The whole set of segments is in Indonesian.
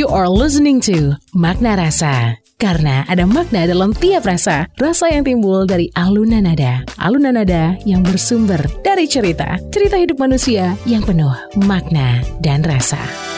You are listening to Makna Rasa. Karena ada makna dalam tiap rasa, rasa yang timbul dari alunan nada. Alunan nada yang bersumber dari cerita, cerita hidup manusia yang penuh makna dan rasa.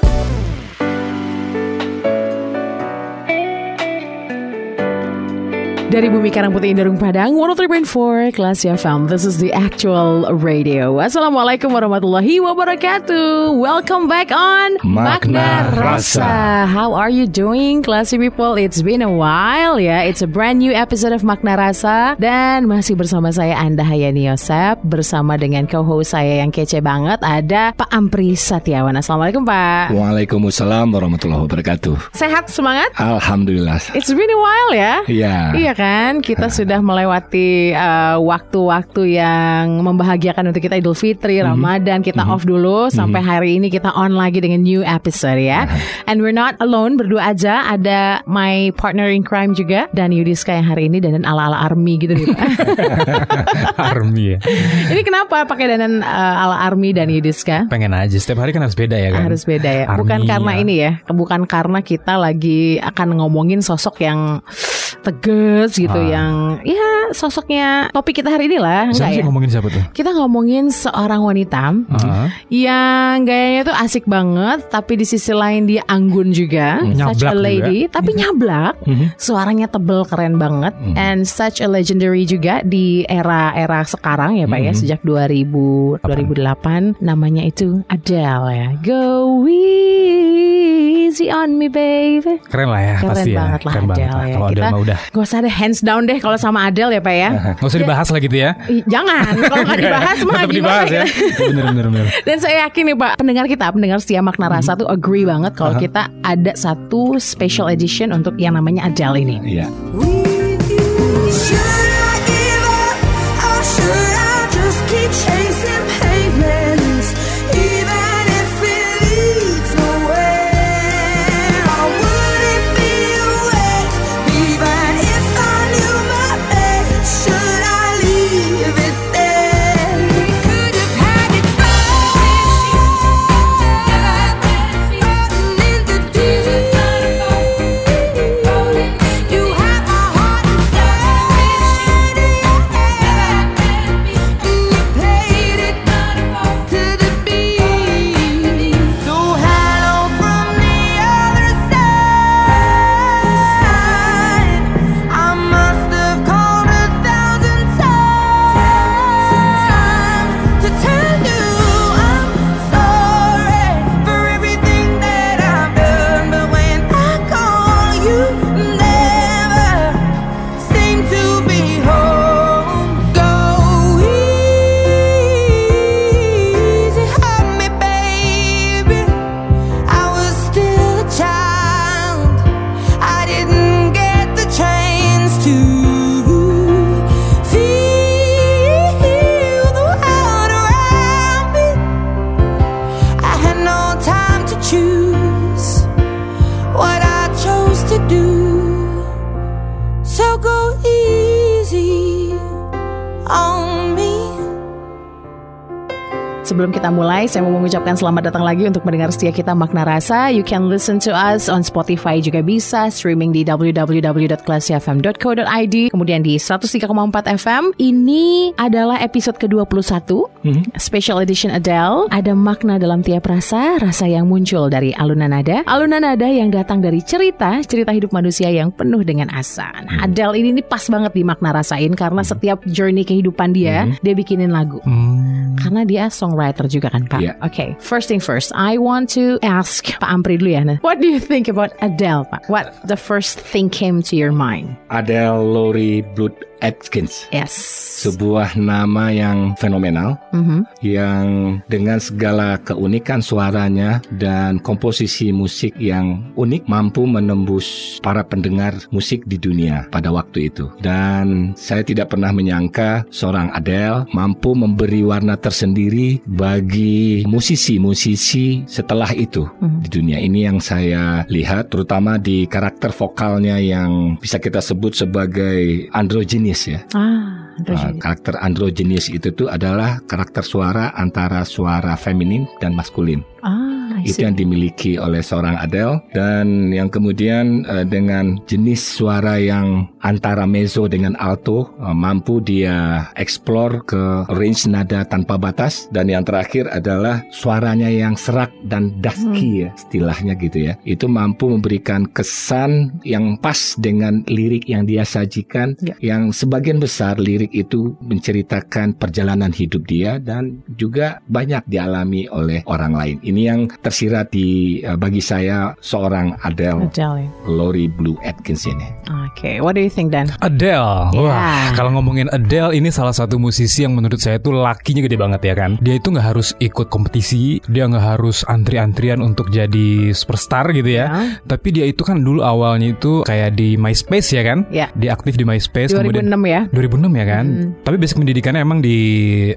Dari Bumi Karang Putih Indarung Padang 103.4 Kelas FM This is the actual radio Assalamualaikum warahmatullahi wabarakatuh Welcome back on Makna Rasa. How are you doing classy people? It's been a while ya It's a brand new episode of Makna Rasa Dan masih bersama saya Anda Hayani Yosep Bersama dengan co-host saya yang kece banget Ada Pak Ampri Satiawan Assalamualaikum Pak Waalaikumsalam warahmatullahi wabarakatuh. Sehat semangat? Alhamdulillah. It's been a while ya Iya. Iya kan, kita sudah melewati uh, waktu-waktu yang membahagiakan untuk kita Idul Fitri, Ramadan, kita off dulu sampai hari ini kita on lagi dengan new episode ya. And we're not alone, berdua aja. Ada my partner in crime juga dan Yudiska yang hari ini dan ala-ala army gitu nih. Army ya. ini kenapa pakai dandan uh, ala army dan Yudiska? Pengen aja setiap hari kan harus beda ya kan. Harus beda ya. Bukan Army, karena ya. ini ya, bukan karena kita lagi akan ngomongin sosok yang tegas gitu Ah. yang ya sosoknya topik kita hari ini lah, enggak Siapa sih ya? ngomongin siapa tuh? Kita ngomongin seorang wanita Ah. yang gayanya tuh asik banget, tapi di sisi lain dia anggun juga, such a Nyablak juga. lady, tapi nyablak. Mhm. Suaranya tebel keren banget and such a legendary juga di era-era sekarang ya Pak ya, sejak 2000 2008 namanya itu Adele ya. Go easy on me baby. Keren lah ya Keren pasti ya. banget lah Keren banget Adele lah. ya. Kalau Adele mah udah. Gak usah ada hands down deh kalau sama Adele ya Pak ya. Gak usah dibahas lah gitu ya. Ih, Jangan, kalau nggak dibahas mah gimana dibahas ya. kita? Bener bener bener. Dan saya yakin nih Pak, pendengar kita, pendengar setia makna rasa tuh agree banget kalau kita ada satu special edition untuk yang namanya Adele ini. Iya. Should saya mau mengucapkan selamat datang lagi untuk mendengar setia kita Makna Rasa. You can listen to us on Spotify juga bisa, streaming di www.classifm.co.id, kemudian di 103,4 FM. Ini adalah episode ke-21, special edition Adele. Ada makna dalam tiap rasa, rasa yang muncul dari alunan nada. Alunan nada yang datang dari cerita, cerita hidup manusia yang penuh dengan asa. Nah, Adele ini nih pas banget di makna rasain karena setiap journey kehidupan dia, dia bikinin lagu. Hmm. Karena dia songwriter juga kan Pak. Iya. Oke, first thing first, I want to ask Pak Ampri dulu ya. What do you think about Adele Pak? What the first thing came to your mind? Adele Laurie Blood Atkins. Yes. Sebuah nama yang fenomenal Mhm. yang dengan segala keunikan suaranya dan komposisi musik yang unik mampu menembus para pendengar musik di dunia pada waktu itu. Dan saya tidak pernah menyangka seorang Adele mampu memberi warna tersendiri bagi musisi-musisi setelah itu di dunia. Ini yang saya lihat terutama di karakter vokalnya yang bisa kita sebut sebagai androgynous ya. Ah, Uh, androgynous. karakter androgynous itu tuh adalah karakter suara antara suara feminin dan maskulin. ah, Itu yang dimiliki oleh seorang Adele dan yang kemudian eh, dengan jenis suara yang antara mezzo dengan alto eh, mampu dia explore ke range nada tanpa batas dan yang terakhir adalah suaranya yang serak dan dusky ya istilahnya gitu ya. Itu mampu memberikan kesan yang pas dengan lirik yang dia sajikan Ya. yang sebagian besar lirik itu menceritakan perjalanan hidup dia dan juga banyak dialami oleh orang lain. Ini yang tersirat di eh, bagi saya seorang Adele Adele. Lori Blue Atkins ini. Oke, what do you think Dan? Adele. Ya. Wah, kalau ngomongin Adele ini salah satu musisi yang menurut saya itu lakinya gede banget ya kan. Dia itu nggak harus ikut kompetisi, dia nggak harus antri-antrian untuk jadi superstar gitu ya. Tapi dia itu kan dulu awalnya itu kayak di MySpace ya kan. Ya. Dia aktif di MySpace 2006 kemudian ya. 2006 ya kan. Hmm. Tapi basic pendidikannya emang di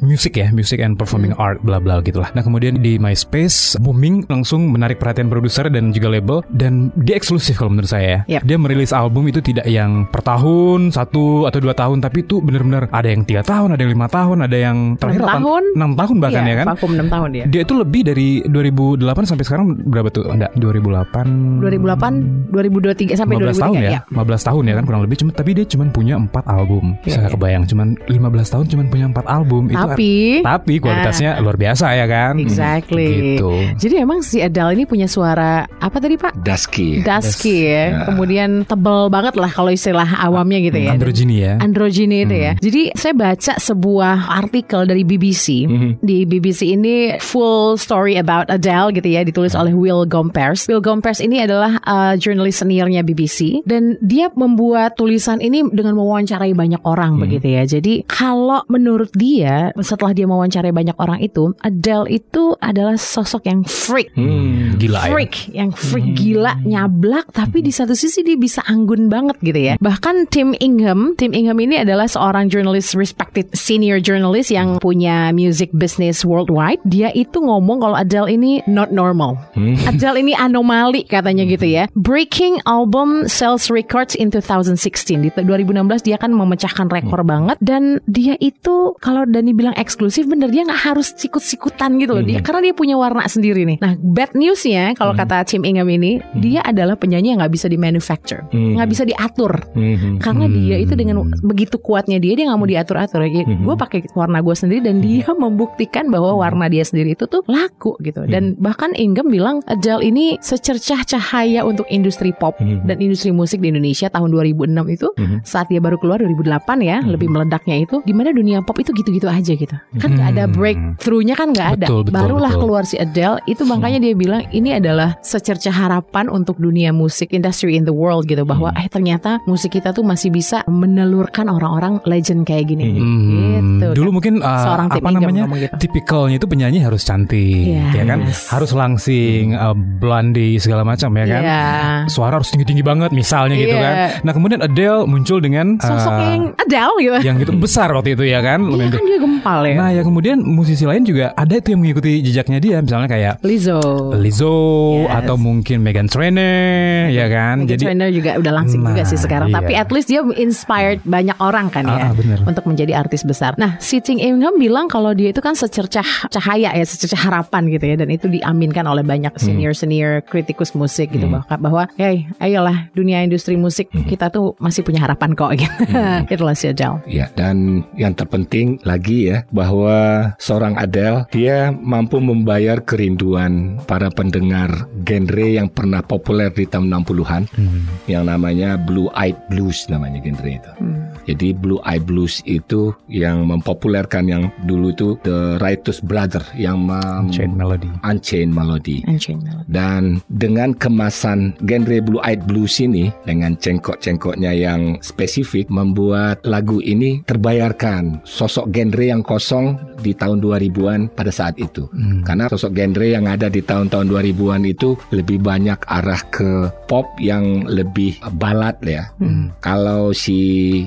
music ya, music and performing Hmm. art bla bla gitulah. Nah, kemudian di MySpace booming langsung menarik perhatian produser dan juga label dan dia eksklusif kalau menurut saya. ya. Yep. Dia merilis album itu tidak yang tahun satu atau dua tahun tapi itu benar-benar ada yang tiga tahun, ada yang lima tahun, ada yang terakhir Enam delapan- tahun? enam tahun bahkan Iya, ya kan. Vakum 6 tahun dia. Dia itu lebih dari 2008 sampai sekarang berapa tuh? Enggak, 2008 2008, 2023 sampai 15 2003 tahun ya, ya. 15 tahun ya kan kurang lebih cuma tapi dia cuma punya 4 album. Iya, Saya iya. kebayang cuman 15 tahun cuma punya 4 album itu Tapi tapi kualitasnya luar biasa ya kan. Exactly. Gitu. Jadi emang si Adele ini punya suara apa tadi Pak? Dusky. Dusky ya. Ya. Kemudian tebel banget lah kalau istilah awamnya gitu ya. Androgyny ya. Androgyny itu ya. Jadi saya baca sebuah artikel dari BBC. Mhm. Di BBC ini full story about Adele gitu ya, ditulis oleh Will Gompers. Will Gompers ini adalah uh, jurnalis seniornya BBC dan dia membuat tulisan ini dengan mewawancarai banyak orang begitu ya. Jadi kalau menurut dia setelah dia mewawancarai banyak orang itu, Adele itu adalah sosok yang freak. Hmm. Gila ya. Freak, yang freak gila, nyablak, tapi di satu sisi dia bisa anggun banget gitu ya. Bahkan Tim Ingham, Tim Ingham ini adalah seorang journalist, respected senior journalist yang punya music business worldwide. Dia itu ngomong kalau Adele ini not normal. Adele ini anomali katanya gitu ya. Breaking album sales records in 2016. Di 2016 dia kan memecahkan rekor banget dan dia itu kalau Dani bilang eksklusif bener dia nggak harus sikut-sikutan gitu loh. Dia karena dia punya warna sendiri nih. Nah, bad newsnya kalau kata Tim Ingham ini, dia adalah penyanyi yang nggak bisa di manufacture, Hmm. nggak bisa diatur. Mhm. Karena dia itu dengan begitu kuatnya dia dia nggak mau diatur atur. Gue pakai warna gue sendiri dan dia membuktikan bahwa warna dia sendiri itu tuh laku gitu. Dan bahkan Ingham bilang Adele ini secercah cahaya untuk industri pop dan industri musik di Indonesia tahun 2006 itu saat dia baru keluar 2008 ya lebih meledaknya itu di mana dunia pop itu gitu-gitu aja gitu. Kan nggak ada Hmm. breakthrough-nya kan nggak ada. Betul, betul, Barulah betul. keluar si Adele itu makanya dia bilang ini adalah secercah harapan untuk dunia musik industry in the world gitu bahwa Hmm. eh ternyata musik kita tuh masih bisa menelurkan orang-orang legend kayak gini. Hmm, Gitu. Dulu mungkin uh, Seorang apa namanya gitu. tipikalnya itu penyanyi harus cantik, Yes. ya kan, harus langsing, uh, blondie segala macam ya kan. Iya. Suara harus tinggi tinggi banget misalnya gitu Iya. kan. Nah kemudian Adele muncul dengan Sosok uh, yang Adele gitu. yang gitu besar waktu itu ya kan. Iya kan dia gempal ya. Nah ya kemudian musisi lain juga ada itu yang mengikuti jejaknya dia misalnya kayak Lizzo. Lizzo Yes. atau mungkin Megan Trainor ya kan. Meghan Jadi Trainor juga udah langsing juga Nah, sih sekarang. iya. Tapi at least dia inspired banyak orang kan ya Ah, ah, bener. untuk menjadi artis besar. Nah, si Ting Ingham bilang kalau dia itu kan secercah cahaya ya, secercah harapan gitu ya, dan itu diaminkan oleh banyak Hmm. senior senior kritikus musik gitu bahwa bahwa, hey, ayolah dunia industri musik Hmm. kita tuh masih punya harapan kok. Gitu. Itulah si Adele. Ya, dan yang terpenting lagi ya bahwa seorang Adele dia mampu membayar kerinduan para pendengar genre yang pernah populer di tahun 60-an Hmm. yang namanya Blue Eyed Blues namanya genre itu. Hmm. Jadi Blue Eyed Blues itu yang mempopulerkan yang dulu itu The Righteous Brother yang Chain Melody. Unchained Melody. Unchained Melody. Dan dengan kemasan genre Blue Eyed Blues ini dengan cengkok-cengkoknya yang spesifik membuat lagu ini terbayarkan sosok genre yang kosong di tahun 2000-an pada saat itu. Hmm. Karena sosok genre yang ada di tahun-tahun 2000-an itu lebih banyak arah ke pop yang lebih balad ya. Hmm. Kalau si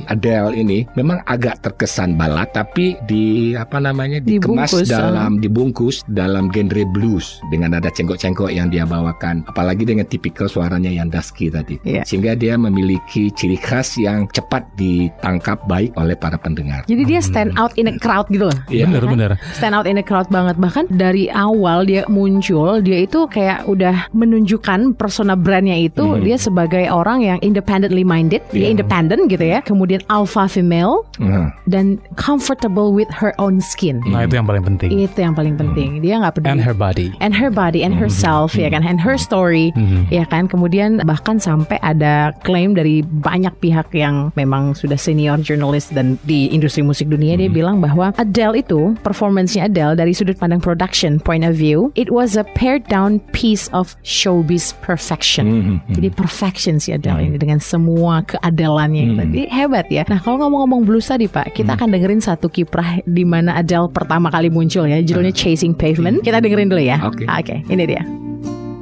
Adele ini memang agak terkesan balad tapi di apa namanya dikemas Dibungkus, dalam dibungkus dalam genre blues dengan ada cengkok-cengkok yang dia bawakan apalagi dengan tipikal suaranya yang dusky tadi. Iya. Sehingga dia memiliki ciri khas yang cepat ditangkap baik oleh para pendengar. Jadi dia stand out in a crowd gitu loh. Iya. Bener bener. stand out in the crowd banget bahkan dari awal dia muncul, dia itu kayak udah menunjukkan persona brandnya itu dia sebagai orang yang independently minded, dia Iya. independent gitu ya. Kemudian alpha female Nah, dan comfortable with her own skin. Nah itu yang paling penting. Itu yang paling penting. Dia nggak peduli And her body. and her body and herself ya kan and her story ya kan kemudian bahkan sampai ada klaim dari banyak pihak yang memang sudah senior journalist dan di industri musik dunia dia bilang bahwa Adele itu performance-nya Adele dari sudut pandang production point of view it was a pared down piece of showbiz perfection jadi perfection si Adele ini dengan semua keadelannya jadi hebat ya nah kalau ngomong-ngomong blues tadi Pak kita akan dengerin satu kiprah di mana Adele pertama kali muncul ya judulnya Chasing Pavement kita dengerin dulu ya Oke. Oke, ini dia.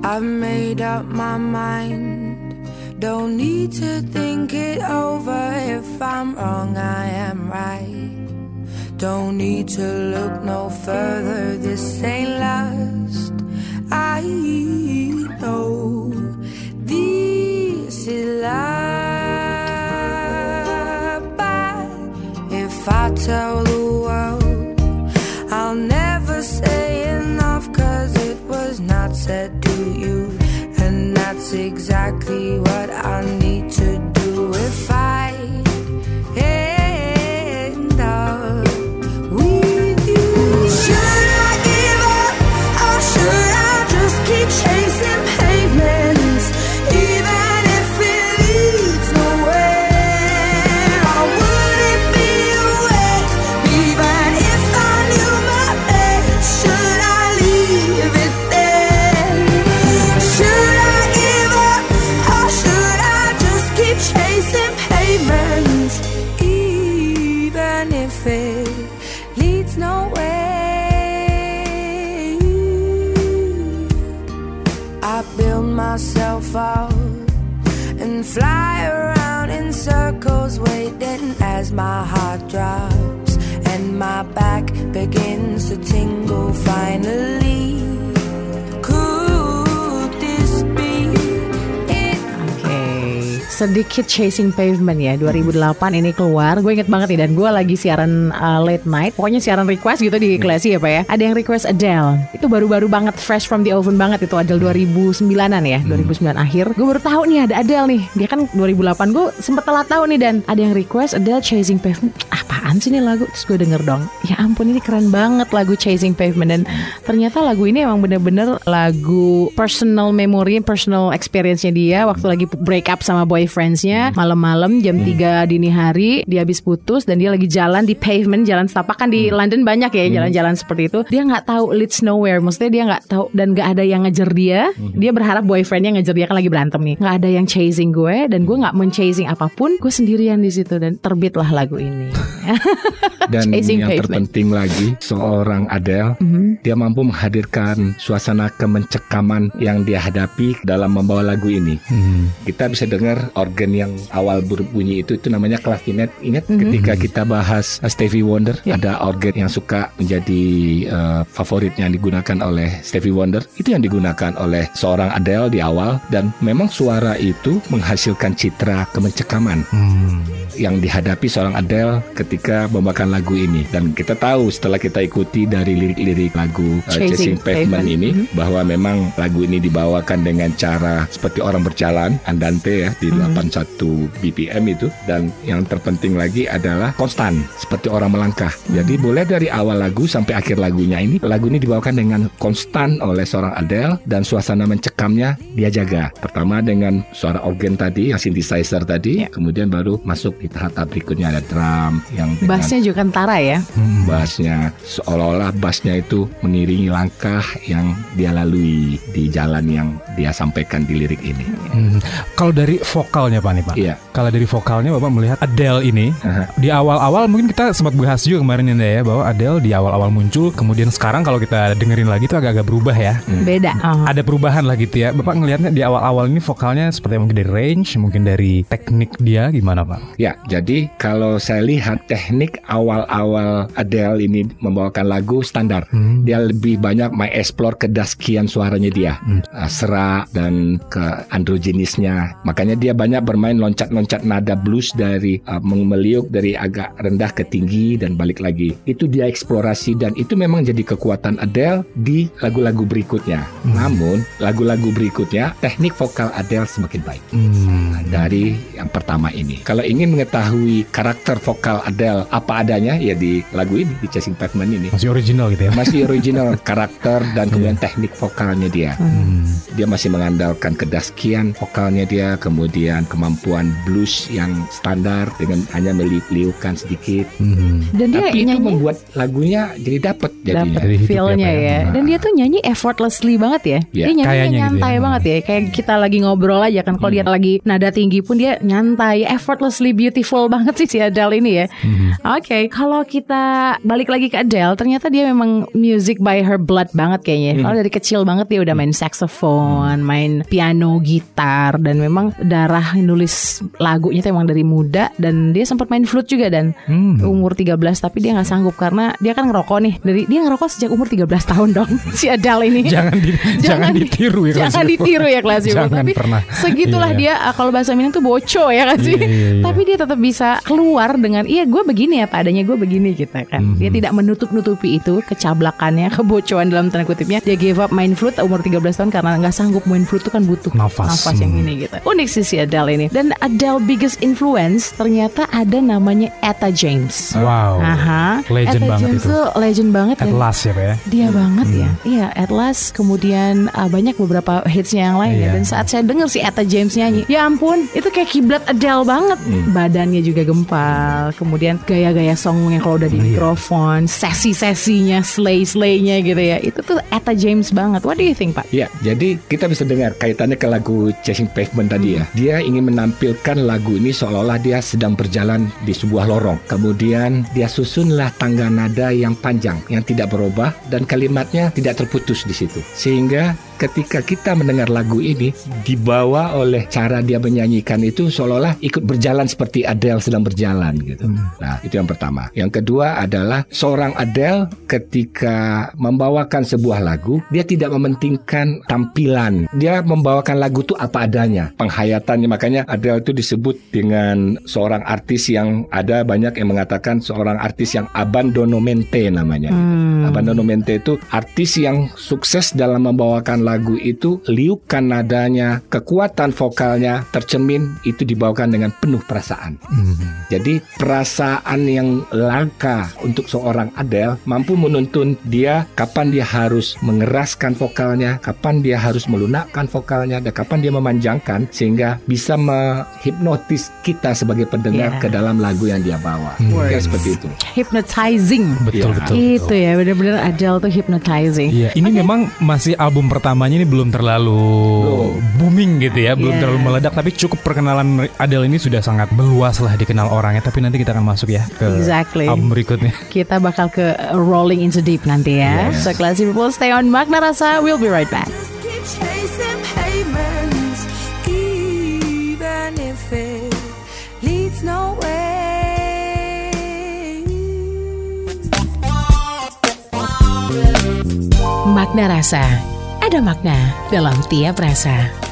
I've made up my mind. Don't need to think it over. If I'm wrong, I am right. Don't need to look no further. This ain't last. I know this is love. If I tell the world, I'll never say enough cause it was not said to you. And that's exactly what I need Finally, sedikit Chasing Pavement ya. 2008 ini keluar. Gue inget banget nih dan gue lagi siaran uh, late night. Pokoknya siaran request gitu di Klasi ya Pak ya. Ada yang request Adele. Itu baru-baru banget fresh from the oven banget itu Adele 2009an ya 2009 akhir. Gue baru tahu nih ada Adele nih. Dia kan 2008 gue sempet telat tahu nih Dan ada yang request Adele Chasing Pavement. Apaan sih nih lagu? Terus gue denger dong Ya ampun ini keren banget lagu Chasing Pavement. Dan ternyata lagu ini emang bener-bener lagu personal memory Personal experience-nya dia Waktu lagi break up sama boyfriends-nya Malam-malam jam 3 dini hari Dia habis putus Dan dia lagi jalan di pavement Jalan setapak. Kan di London banyak ya Jalan-jalan seperti itu. Dia nggak tahu leads nowhere. Maksudnya dia nggak tahu Dan nggak ada yang ngejar dia. Dia berharap boyfriendnya ngejar dia Kan lagi berantem nih. Nggak ada yang chasing gue Dan gue nggak men-chasing apa pun Gue sendirian di situ Dan terbitlah lagu ini. Dan Chasing yang Pavement. terpenting lagi, seorang Adele, dia mampu menghadirkan suasana kemencekaman yang dia hadapi dalam membawa lagu ini. Kita bisa dengar organ yang awal berbunyi itu itu namanya clavinet. Ingat ketika kita bahas Stevie Wonder, ada organ yang suka menjadi uh, favoritnya yang digunakan oleh Stevie Wonder. Itu yang digunakan oleh seorang Adele di awal dan memang suara itu menghasilkan citra kemecekaman yang dihadapi seorang Adele ketika membawakan lagu ini. Dan kita tahu setelah kita ikuti dari lirik-lirik lagu uh, Chasing Chasing Pavement Pavement. ini bahwa memang lagu ini dibawakan dengan cara seperti orang berjalan andante ya di 81 BPM itu dan yang terpenting lagi adalah konstan seperti orang melangkah. Jadi boleh dari awal lagu sampai akhir lagunya ini lagu ini dibawakan dengan konstan oleh seorang Adele dan suasana mencekamnya dia jaga. Pertama dengan suara organ tadi yang synthesizer tadi, Ya. kemudian baru masuk di tahap berikutnya ada drum yang Bassnya juga kentara ya bassnya seolah-olah bassnya itu mengiringi langkah yang dia lalui di jalan yang dia sampaikan di lirik ini. Hmm. Kalau dari vokalnya Pak nih Pak. Iya. Kalau dari vokalnya Bapak melihat Adele ini Aha. di awal-awal mungkin kita sempat bahas juga kemarin ya bahwa Adele di awal-awal muncul kemudian sekarang kalau kita dengerin lagi itu agak-agak berubah ya. Beda Oh. Ada perubahan lah gitu ya. Bapak ngelihatnya di awal-awal ini vokalnya seperti mungkin dari range, mungkin dari teknik dia gimana Pak? Ya, jadi kalau saya lihat teknik awal-awal Adele ini membawakan lagu standar. Dia lebih banyak mengeksplor kedaskian suaranya dia, Uh, serak dan ke androgenisnya. Makanya dia banyak bermain loncat-loncat nada blues dari uh, meliuk dari agak rendah ke tinggi dan balik lagi. Itu dia eksplorasi dan itu memang jadi kekuatan Adele di lagu-lagu berikutnya. Namun lagu-lagu berikutnya teknik vokal Adele semakin baik Hmm. dari yang pertama ini. Kalau ingin mengetahui karakter vokal Adele apa adanya ya di lagu ini di Chasing Pavement ini. Masih original gitu ya. Masih original karakter dan kemudian teknik vokalnya dia. Hmm. Dia masih mengandalkan kedaskian vokalnya dia, kemudian kemampuan blues yang standar dengan hanya meliuk-liukan sedikit. Hmm. Dan dia Tapi itu nyanyi membuat lagunya jadi dapat jadinya. hidup feel-nya ya, ya. ya. Dan dia tuh nyanyi effortlessly banget ya. Iya, dia nyanyi kayaknya gitu nyantai ya. banget ya. Kayak kita lagi ngobrol aja kan. Kalau dia lagi nada tinggi pun dia nyantai, effortlessly beautiful banget sih si Adele ini ya. Oke, kalau kita balik lagi ke Adele, ternyata dia memang music by her blood banget kayaknya. Kalau dari kecil banget dia udah main saxophone, main piano, gitar dan memang darah nulis lagunya tuh emang dari muda dan dia sempat main flute juga dan Hmm. umur 13 tapi dia nggak sanggup karena dia kan ngerokok nih. Dari dia ngerokok sejak umur 13 tahun dong si Adele ini. Jangan di, jangan, ditiru ya Jangan ditiru ya kelas Jangan Tapi pernah. segitulah Iya. dia ah, kalau bahasa Minang tuh boco ya kan sih. Iya, iya, iya. Tapi dia tetap bisa keluar dengan iya gue begini ya padanya gue begini gitu kan. Mhm. Dia tidak menutup-nutupi itu kecablakannya, kebocoan dalam tanda kutipnya. Dia give up main flute umur 13 tahun karena nggak sanggup main flute tuh kan butuh Nafas. yang Hmm. ini gitu. Unik sih si Adele ini. Dan Adele biggest influence ternyata ada namanya Etta James. Wow. Aha. Legend Etta banget James itu. tuh legend banget At dan last ya Pak ya. dia banget ya. Hmm. Iya, At Last kemudian ah, banyak beberapa hitsnya yang lain ya. Iya. Dan saat saya denger si Etta James nyanyi, ya ampun, itu kayak kiblat Adele banget. Hmm. Badannya juga gempal. Kemudian gaya-gaya songnya kalau udah di Iya. mikrofon, sesi-sesinya, slay-slaynya gitu ya. Itu tuh Etta James banget. What do you think, Pak? Ya, jadi kita bisa dengar kaitannya ke lagu Chasing Pavement tadi ya. Dia ingin menampilkan lagu ini seolah-olah dia sedang berjalan di sebuah lorong. Kemudian dia susunlah tangga nada yang panjang, yang tidak berubah dan kalimatnya tidak terputus di situ. Sehingga ketika kita mendengar lagu ini dibawa oleh cara dia menyanyikan itu seolah-olah ikut berjalan seperti Adele sedang berjalan gitu. Nah, itu yang pertama. Yang kedua adalah seorang Adele ketika membawakan sebuah lagu, dia tidak mementingkan tampilan. Dia membawakan lagu itu apa adanya, penghayatannya. Makanya Adele itu disebut dengan seorang artis yang ada banyak yang mengatakan seorang artis yang abandonomente namanya. Abandonomente itu artis yang sukses dalam membawakan lagu itu liukan nadanya, kekuatan vokalnya tercermin itu dibawakan dengan penuh perasaan. Jadi perasaan yang langka untuk seorang Adele mampu menuntun dia kapan dia harus mengeraskan vokalnya, kapan dia harus melunakkan vokalnya, dan kapan dia memanjangkan sehingga bisa menghipnotis kita sebagai pendengar Yeah. ke dalam lagu yang dia bawa. Kira seperti itu. Hypnotizing. Betul Iya. betul. Itu ya, bener-bener Adele tuh hypnotizing. Iya, ini memang masih album pertamanya ini belum terlalu booming gitu ya, belum Yes. terlalu meledak tapi cukup perkenalan Adele ini sudah sangat meluas lah dikenal orangnya. Tapi nanti kita akan masuk ya ke Exactly. album berikutnya. Kita bakal ke Rolling into Deep nanti ya. Yes. So classy people stay on Magna Rasa. We'll be right back. Makna Rasa. Ada makna dalam tiap rasa.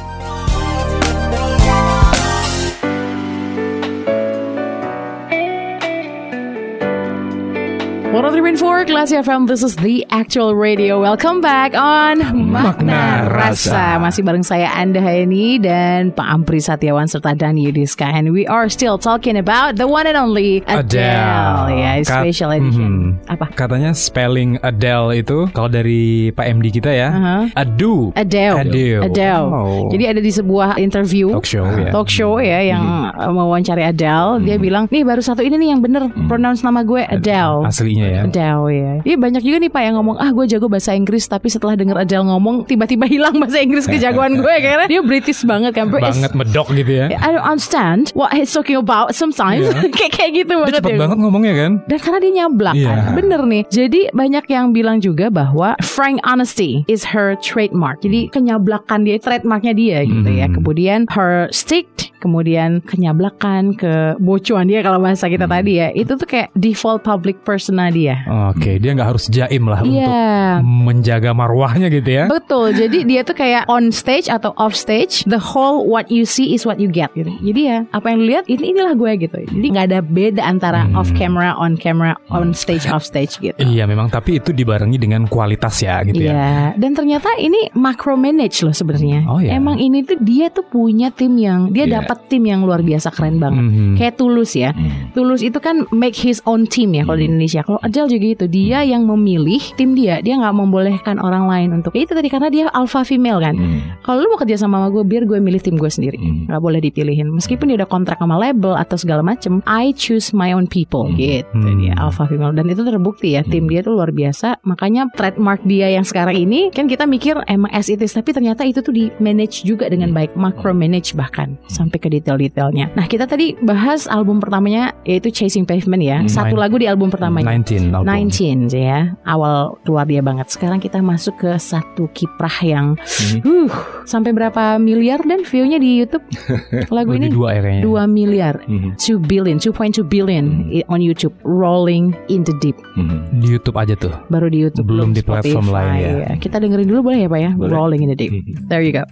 One three point four, Classy FM. This is the actual radio. Welcome back on Makna Makna Rasa. Rasa. Masih bareng saya Anda ini dan Pak Ampri Satiawan serta Dani Yudiska. And we are still talking about the one and only Adele. Ya, Kat- special edition. Mhm. Apa? Katanya spelling Adele itu kalau dari Pak MD kita ya, Aha. adu. Adele. Adele. Adele. Oh. Jadi ada di sebuah interview Talk show ya. talk show ya yang uh, mewawancari Adele, dia bilang, "Nih baru satu ini nih yang bener pronounce nama gue Adele." Aslinya ya. Adele ya. Iya banyak juga nih Pak yang ngomong, "Ah, gue jago bahasa Inggris," tapi setelah denger Adele ngomong, tiba-tiba hilang bahasa Inggris kejagoan gue karena dia British banget kan. Banget medok gitu ya. I don't understand what he's talking about sometimes. Iya. kayak kayak gitu Dia banget cepet ya. banget ngomongnya kan. Dan karena dia nyablak Iya. kan Bener nih Jadi banyak yang bilang juga bahwa Frank honesty is her trademark Jadi kenyablakan dia Trademarknya dia gitu ya Hmm. Kemudian her stick kemudian kenyablakan, kebocuan dia kalau bahasa kita tadi ya, itu tuh kayak default public persona dia. Oke, dia nggak harus jaim lah untuk Iya. menjaga marwahnya gitu ya. Betul, jadi dia tuh kayak on stage atau off stage, the whole what you see is what you get gitu. Jadi ya apa yang lu lihat ini inilah gue gitu. Jadi nggak ada beda antara off camera, on camera, on stage, off stage gitu. Iya memang tapi itu dibarengi dengan kualitas ya gitu ya. Iya, dan ternyata ini macro manage loh sebenarnya. Oh, iya. Emang ini tuh dia tuh punya tim yang dia Iya. dapat tim yang luar biasa keren banget. Mhm. Kayak Tulus ya. Tulus itu kan make his own team ya kalau di Indonesia. Kalau Adele juga gitu, dia yang memilih tim dia. Dia nggak membolehkan orang lain untuk ya itu tadi karena dia alpha female kan. Hmm. Kalau lu mau kerja sama sama gue, biar gue milih tim gue sendiri. Hmm. Nggak boleh dipilihin. Meskipun dia udah kontrak sama label atau segala macem, I choose my own people. Gitu Hmm. dia alpha female. Dan itu terbukti ya, tim dia tuh luar biasa. Makanya trademark dia yang sekarang ini kan kita mikir emang as it is, tapi ternyata itu tuh di manage juga dengan baik, macro manage bahkan sampai ke detail-detailnya. Nah kita tadi bahas album pertamanya yaitu Chasing Pavement ya. Hmm, Satu nine- lagu di album pertamanya. 19 album. 19 ya awal keluar dia banget sekarang kita masuk ke satu kiprah yang Hmm. uh sampai berapa miliar dan viewnya di YouTube lagu ini dua ya kayaknya. 2 miliar Mhm. 2 billion 2.2 billion i- on YouTube Rolling in the Deep Mhm. Di YouTube aja tuh. baru di YouTube Belum di platform Spotify. lain ya. kita dengerin dulu boleh ya Pak ya Boleh. Rolling in the Deep Mhm. there you go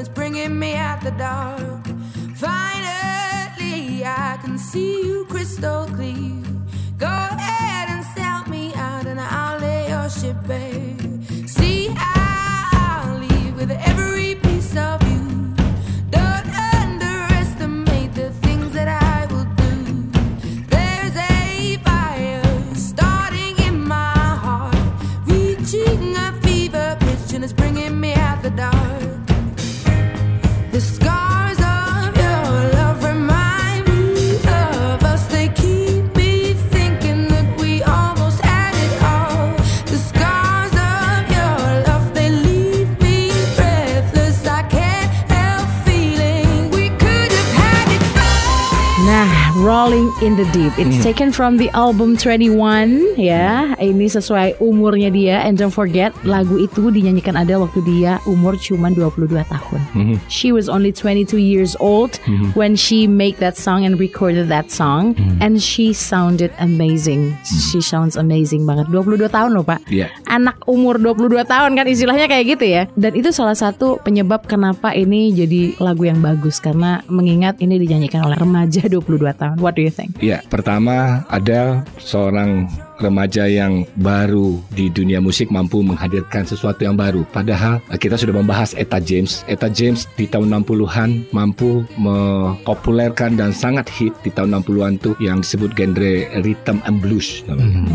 it's bringing me out the dark. Finally, I can see you crystal clear. Go ahead and sell me out, and I'll lay your ship bare. See, I'll leave with every Rolling in the Deep. It's taken from the album 21 ya. Ini sesuai umurnya dia and don't forget lagu itu dinyanyikan Adele waktu dia umur cuma 22 tahun. Mhm. She was only 22 years old when she made that song and recorded that song and she sounded amazing. She sounds amazing banget. 22 tahun loh, Pak. Iya. Anak umur 22 tahun kan istilahnya kayak gitu ya. Dan itu salah satu penyebab kenapa ini jadi lagu yang bagus karena mengingat ini dinyanyikan oleh remaja 22 tahun. What do you think? Ya, pertama ada seorang remaja yang baru di dunia musik mampu menghadirkan sesuatu yang baru. Padahal eh, kita sudah membahas Eta James. Eta James di tahun 60-an mampu mempopulerkan dan sangat hit di tahun 60-an tuh yang disebut genre rhythm and blues namanya.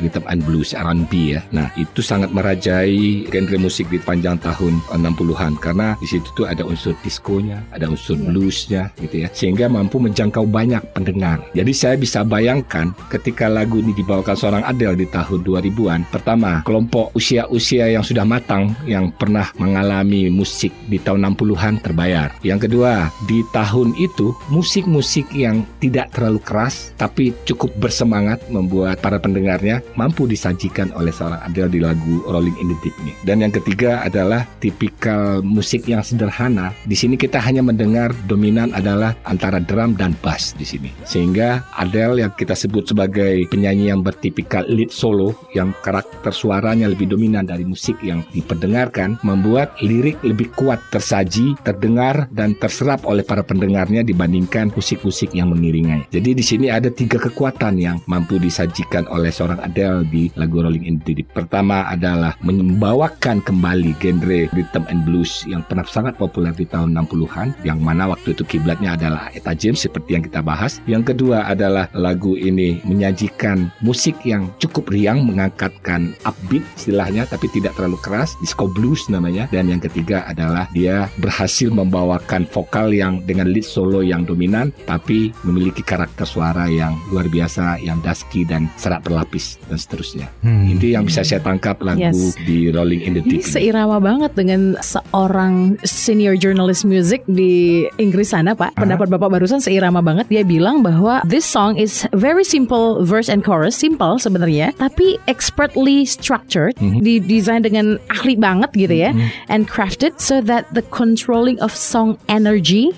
Rhythm and blues R&B ya. Nah, itu sangat merajai genre musik di panjang tahun 60-an karena di situ tuh ada unsur diskonya, ada unsur bluesnya gitu ya. Sehingga mampu menjangkau banyak pendengar. Jadi saya bisa bayangkan ketika lagu ini dibawakan seorang Adele di tahun 2000-an. Pertama, kelompok usia-usia yang sudah matang yang pernah mengalami musik di tahun 60-an terbayar. Yang kedua, di tahun itu musik-musik yang tidak terlalu keras tapi cukup bersemangat membuat para pendengarnya mampu disajikan oleh seorang Adele di lagu Rolling in the Deep ini. Dan yang ketiga adalah tipikal musik yang sederhana. Di sini kita hanya mendengar dominan adalah antara drum dan bass di sini. Sehingga Adele yang kita sebut sebagai penyanyi yang bertipikal lead solo yang karakter suaranya lebih dominan dari musik yang diperdengarkan membuat lirik lebih kuat tersaji, terdengar dan terserap oleh para pendengarnya dibandingkan musik-musik yang mengiringinya. Jadi di sini ada tiga kekuatan yang mampu disajikan oleh seorang Adele di lagu Rolling in the Deep. Pertama adalah membawakan kembali genre rhythm and blues yang pernah sangat populer di tahun 60-an yang mana waktu itu kiblatnya adalah Eta James seperti yang kita bahas. Yang kedua adalah lagu ini menyajikan musik yang cukup riang mengangkatkan upbeat istilahnya tapi tidak terlalu keras, disco blues namanya. Dan yang ketiga adalah dia berhasil membawakan vokal yang dengan lead solo yang dominan tapi memiliki karakter suara yang luar biasa yang dusky dan serat berlapis dan seterusnya. Hmm. Itu yang bisa saya tangkap lagu Yes. di Rolling in the Deep. ini. seirama banget dengan seorang senior journalist music di Inggris sana, Pak. Pendapat Bapak barusan seirama banget. Dia bilang bahwa this song is very simple simple verse and chorus, simple sebenarnya, tapi expertly structured, didesain dengan ahli banget gitu ya, and crafted so that the controlling of song energy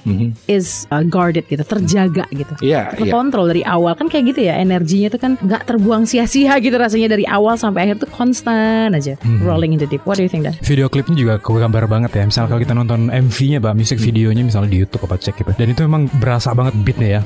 is uh, guarded gitu, terjaga gitu. Iya, iya. Terkontrol dari awal kan kayak gitu ya, energinya tuh kan nggak terbuang sia-sia gitu rasanya dari awal sampai akhir tuh konstan aja. Rolling in the deep. What do you think Dan? Video klipnya juga kegambar banget ya. Misal kalau kita nonton MV-nya, Pak, musik videonya misalnya di YouTube apa cek gitu. Dan itu emang berasa banget beatnya ya.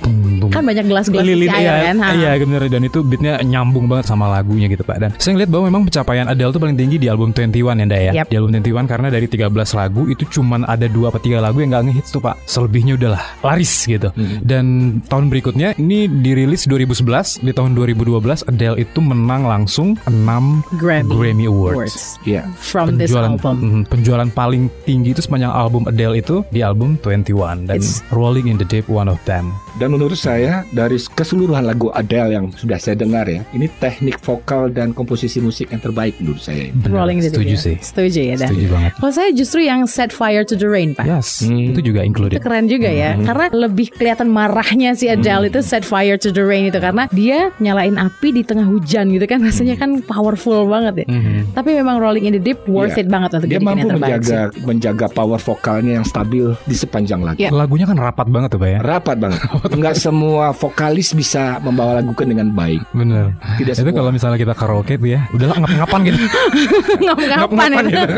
Kan banyak gelas-gelas Lilin, air iya, kan. ha. iya bener dan itu beatnya nyambung banget sama lagunya gitu Pak dan saya ngeliat bahwa memang pencapaian Adele tuh paling tinggi di album 21 ya Nda ya Yap. di album 21 karena dari 13 lagu itu cuman ada dua atau tiga lagu yang gak ngehits tuh Pak selebihnya udahlah laris gitu dan tahun berikutnya ini dirilis 2011 di tahun 2012 Adele itu menang langsung 6 Grammy, Grammy Awards. Awards. Iya. from this penjualan album. mm, penjualan paling tinggi itu sepanjang album Adele itu di album 21 dan It's- Rolling in the Deep one of them. Dan menurut saya dari keseluruhan lagu Adele yang sudah saya dengar ya, ini teknik vokal dan komposisi musik yang terbaik menurut saya. Benar, Rolling in the deep setuju ya. sih. Setuju ya Dan. Setuju banget. Kalau saya justru yang Set Fire to the Rain Pak. Yes, Hmm. itu juga Itu included. keren juga ya Karena lebih kelihatan marahnya si Adele itu Set fire to the rain itu Karena dia nyalain api di tengah hujan gitu kan Rasanya kan powerful banget ya Mhm. Tapi memang Rolling in the Deep worth Iya. it banget untuk Dia mampu yang terbaik menjaga menjaga power vokalnya yang stabil di sepanjang lagu. Iya. Lagunya kan rapat banget tuh Pak ya. Rapat banget. Enggak semua vokalis bisa membawa lagu kan dengan baik. Bener. Tidak itu semua. kalau misalnya kita karaoke tuh ya, udahlah ngap-ngapan gitu. Ngap-ngapan itu gitu.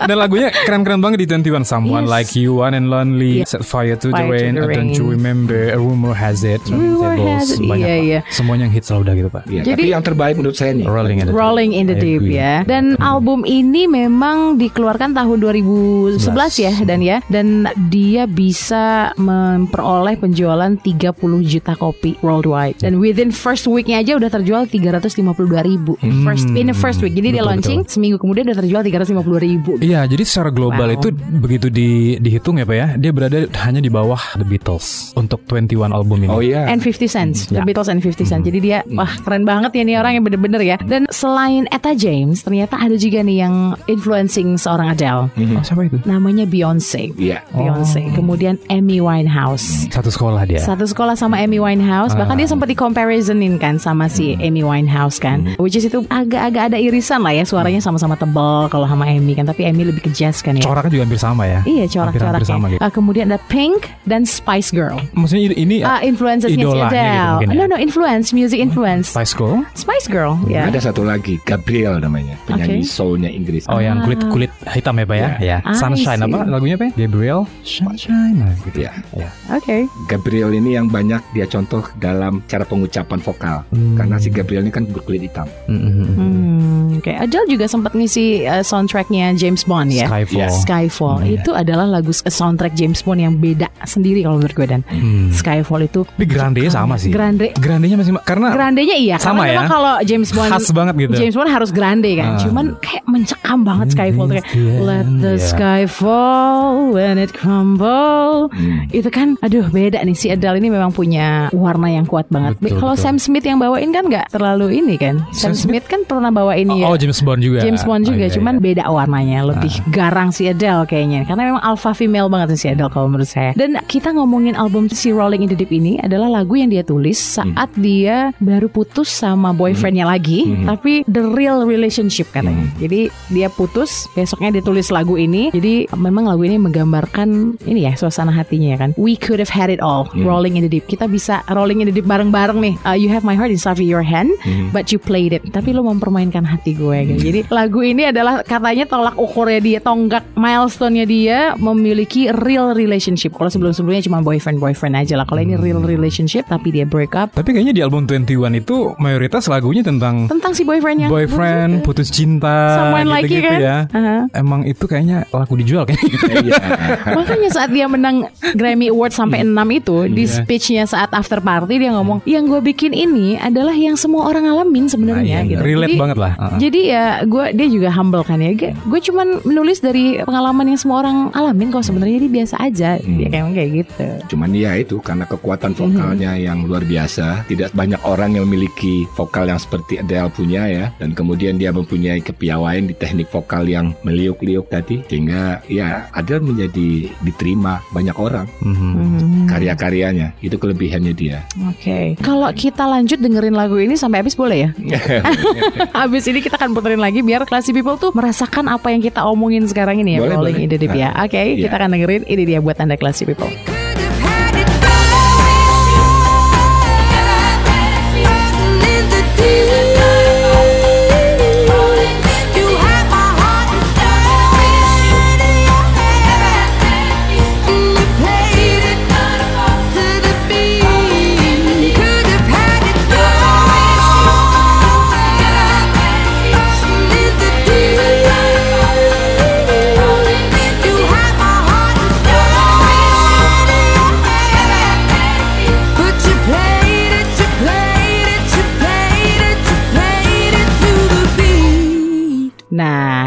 Dan lagunya keren-keren banget di 21 Someone Yes. Like You, One and Lonely, Iya. Set Fire to the Fire to Rain, the Don't You. Remember, A Rumor Has It, Rumor Turntables, Has It, banyak iya, iya. Semuanya yang hits lah udah gitu Pak. Iya, Jadi- tapi yang terbaik menurut saya nih. Rolling in the Deep. Rolling in the Deep ya. Dan album ini memang dikeluarkan tahun 2011 ya dan ya dan dia bisa memperoleh penjualan 30 juta kopi worldwide. Dan within first weeknya aja udah terjual 352 ribu. First in the first week. Jadi dia Betul, launching seminggu kemudian udah terjual 352 ribu. Iya, jadi secara global Wow. itu begitu di, dihitung ya Pak ya, dia berada hanya di bawah The Beatles untuk 21 album ini. Oh iya. And 50 cents, The Ya. Beatles and 50 cents. Jadi dia wah keren banget ya nih orang yang bener-bener ya. Dan selain Etta James, ternyata ada juga nih yang influencing seorang Adele. Oh, siapa itu? Namanya Beyonce. Iya. Beyonce. Kemudian Amy Winehouse. Satu sekolah dia. Satu sekolah sama Amy Winehouse, bahkan dia sempat di comparisonin kan sama si Amy Winehouse kan, which is itu agak-agak ada irisan lah ya suaranya sama-sama tebal kalau sama Amy kan, tapi Amy lebih ke jazz kan ya. Coraknya juga hampir sama ya. Iya corak-coraknya. gitu. Ah, kemudian ada Pink dan Spice Girl. Maksudnya ini Ah, influencersnya idolanya gitu Adele. mungkin ya? No no influence, music influence. Spice Girl. Spice Girl, ya. Ada satu lagi, Gabriel namanya, penyanyi Oke. soulnya Inggris. Oh yang kulit kulit hitam ya pak ya? Ya. I Sunshine apa lagunya pak? Gabriel Sunshine. Nah, gitu. Ya. Ya. Oke. Gabriel ini yang banyak dia contoh dalam cara pengucapan vokal. Hmm. Karena si Gabriel ini kan berkulit hitam. Mm, mm, mm. Hmm, Oke, Adele juga sempat ngisi uh, soundtracknya James Bond ya. Skyfall. Yes. Skyfall Hmm, iya. itu adalah lagu s- soundtrack James Bond yang beda sendiri kalau menurut gue dan Hmm. Skyfall itu Tapi grandenya sama sih. Grande Grandenya masih karena grandenya iya Sama karena ya? kalau James Bond khas banget gitu. James Bond harus grande kan Ah. cuman kayak mencekam banget Skyfall tuh kayak Let the iya. sky fall when it crumble Hmm. itu kan aduh beda nih si Adele ini memang punya warna yang kuat banget Betul, kalau. Sam Smith yang bawain kan nggak terlalu ini kan Sam, Smith, kan pernah bawa ini Oh, ya James Bond juga. James Bond juga, Oh, iya, cuman iya. beda warnanya, lebih garang si Adele kayaknya. Karena memang alpha female banget si Adele kalau menurut saya. Dan kita ngomongin album si Rolling in the Deep ini adalah lagu yang dia tulis saat dia baru putus sama boyfriendnya lagi, tapi the real relationship katanya. Jadi dia putus, besoknya dia tulis lagu ini. Jadi memang lagu ini menggambarkan ini ya suasana hatinya ya kan. We could have had it all, Rolling in the Deep. Kita bisa rolling in the deep bareng-bareng nih. Uh, you have my heart inside of your hand, but you played it. Tapi lu mempermainkan hati gue gitu. Jadi lagu ini adalah katanya tolak ukurnya dia, tonggak milestone-nya dia memiliki real relationship. Kalau sebelum-sebelumnya cuma boyfriend-boyfriend aja lah. Kalau ini real relationship tapi dia break up Tapi kayaknya di album 21 itu mayoritas lagunya tentang tentang si boyfriendnya. boyfriend, putus cinta, Someone like you gitu-gitu kan? ya. Aha. Emang itu kayaknya laku dijual kayaknya. Iya. Makanya saat dia menang Grammy Award sampai 6 itu di Iya. speechnya saat after party dia ngomong yang gue bikin ini adalah yang semua orang alamin sebenarnya Nah, iya, gitu. relate Jadi- banget lah. Uh-uh. Jadi ya gue dia juga humble kan ya. Gue cuman menulis dari pengalaman yang semua orang alamin kok sebenarnya dia biasa aja. Dia kayak kayak gitu. Cuman ya itu karena kekuatan vokalnya yang luar biasa, tidak banyak orang yang memiliki vokal yang seperti Adele punya ya, dan kemudian dia mempunyai kepiawaian di teknik vokal yang meliuk-liuk tadi, sehingga ya Adele menjadi diterima banyak orang. Mhm. Hmm. karya-karyanya. Itu kelebihannya dia. Oke. Kalau kita lanjut dengerin lagu ini sampai habis boleh ya? habis ini kita akan puterin lagi biar classy people tuh merasakan apa yang kita omongin sekarang ini ya, Boleh, Rolling boleh. in the Deep ya. Ah, Oke, iya. kita akan dengerin ini dia buat Anda classy people.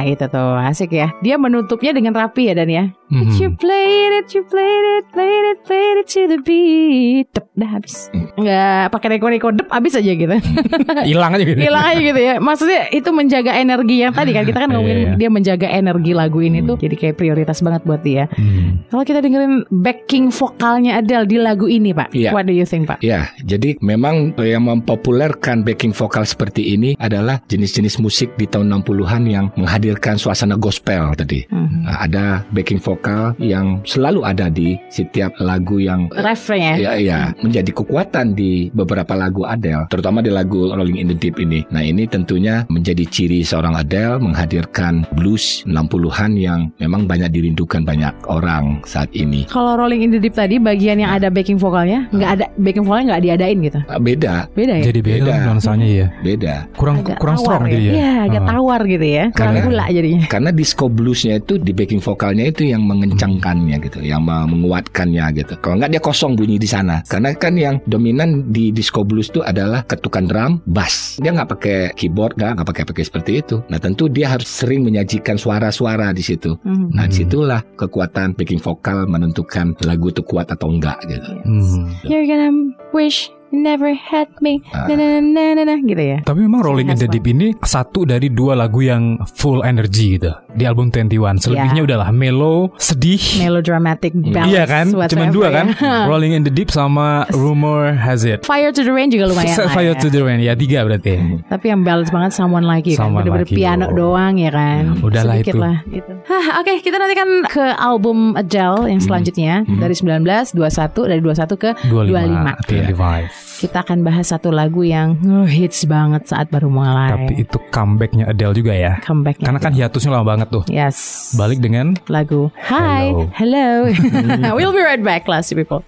Nah, itu tuh asik ya. Dia menutupnya dengan rapi ya Dan ya. Mhm. You played it, you played it, played it, played it to the beat. Dep, dah habis. Nggak pakai neko-neko dep habis aja gitu. Hilang aja gitu. Hilang aja gitu ya. Maksudnya itu menjaga energi yang tadi kan kita kan ngomongin Iya, iya. dia menjaga energi lagu ini tuh jadi kayak prioritas banget buat dia. Hmm. Kalau kita dengerin backing vokalnya Adele di lagu ini, Pak. Iya. What do you think, Pak? Ya, jadi memang yang mempopulerkan backing vokal seperti ini adalah jenis-jenis musik di tahun 60-an yang menghadirkan suasana gospel tadi. Mhm. Nah, ada backing vokal yang selalu ada di setiap lagu yang Refrain ya. Ya, ya, menjadi kekuatan di beberapa lagu Adele, terutama di lagu Rolling in the Deep ini. Nah, ini tentunya menjadi ciri seorang Adele menghadirkan blues 60-an yang memang banyak dirindukan banyak orang saat ini. Kalau Rolling in the Deep tadi bagian yang ada backing vokalnya nggak ada backing vokalnya nggak diadain gitu. Ah, Beda, Beda ya? Jadi beda, Beda. nuansanya ya. beda. Kurang Agak kurang tawar strong ya. jadi ya. Iya, agak Ah. tawar gitu ya. Kurang Karena- gula jadinya. Karena disco bluesnya itu di backing vokalnya itu yang mengencangkannya gitu, yang me- menguatkannya gitu. Kalau nggak dia kosong bunyi di sana. Karena kan yang dominan di disco blues itu adalah ketukan drum, bass. Dia nggak pakai keyboard, nggak nggak pakai pakai seperti itu. Nah tentu dia harus sering menyajikan suara-suara di situ. Mhm. Nah di situlah kekuatan backing vokal menentukan lagu itu kuat atau enggak gitu. Hmm. You're gonna wish never had me. Ah. Na, na, na, na, na, gitu ya. Tapi memang Rolling in the Deep ini satu dari dua lagu yang full energy gitu di album 21. Selebihnya udahlah mellow, sedih. Melodramatic ballads. Iya kan? Cuman whatever dua kan? ya. Rolling in the Deep sama Rumor Has It. Fire to the Rain juga lumayan. Lah Fire ya. to the Rain ya tiga berarti. Tapi yang ballads banget Someone Like You kan Bener-bener Like You. piano doang ya kan Udahlah Sedikit itu. lah gitu. Hah, Oke kita nanti kan ke album Adele yang selanjutnya Dari 19, 21 Dari 21 ke 25, 25, 25. Kita akan bahas satu lagu yang hits banget saat baru mulai. Tapi itu comebacknya Adele juga ya. Comebacknya Karena kan hiatusnya lama banget tuh. Yes. Balik dengan Lagu Hi Hello, We'll be right back classy people.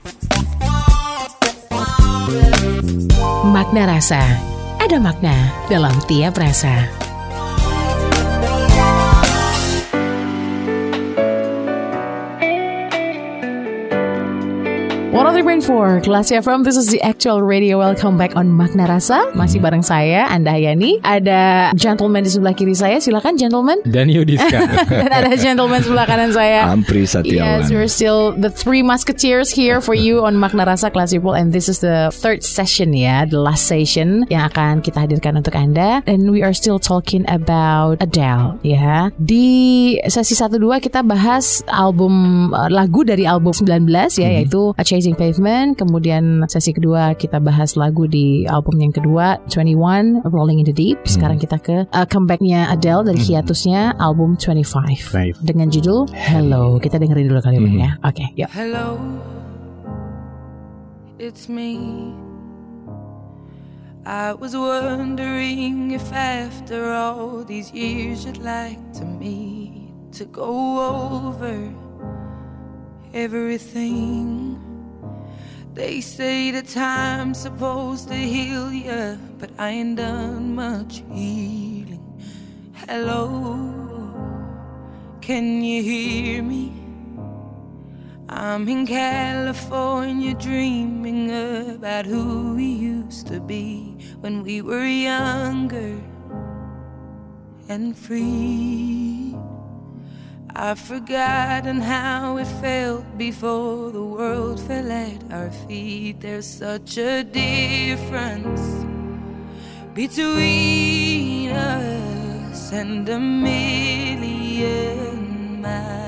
Makna rasa. Ada makna dalam tiap rasa 103.4 Kelas FM This is the actual radio. Welcome back on Makna Rasa. Masih bareng saya Anda Hayani. Ada gentleman di sebelah kiri saya. Silakan gentleman. Dan Yudiska. Dan ada gentleman sebelah kanan saya. Ampri Setiawan. Yes, we're still the three musketeers here for you on Makna Rasa Class People. And this is the third session ya, the last session yang akan kita hadirkan untuk Anda. And we are still talking about Adele ya. Di sesi 1 2 kita bahas album uh, lagu dari album 19 ya yaitu A Chasing Pavement, kemudian sesi kedua kita bahas lagu di album yang kedua 21 Rolling in the Deep. Sekarang kita ke uh, comebacknya Adele dari hiatusnya album 25 Five. dengan judul Hello. Kita dengerin dulu kali ini ya. Oke, yuk. Hello, it's me. I was wondering if after all these years you'd like to meet to go over everything. They say the time's supposed to heal ya, but I ain't done much healing. Hello, can you hear me? I'm in California dreaming about who we used to be when we were younger and free. I've forgotten how it felt before the world fell at our feet. There's such a difference between us and a million miles.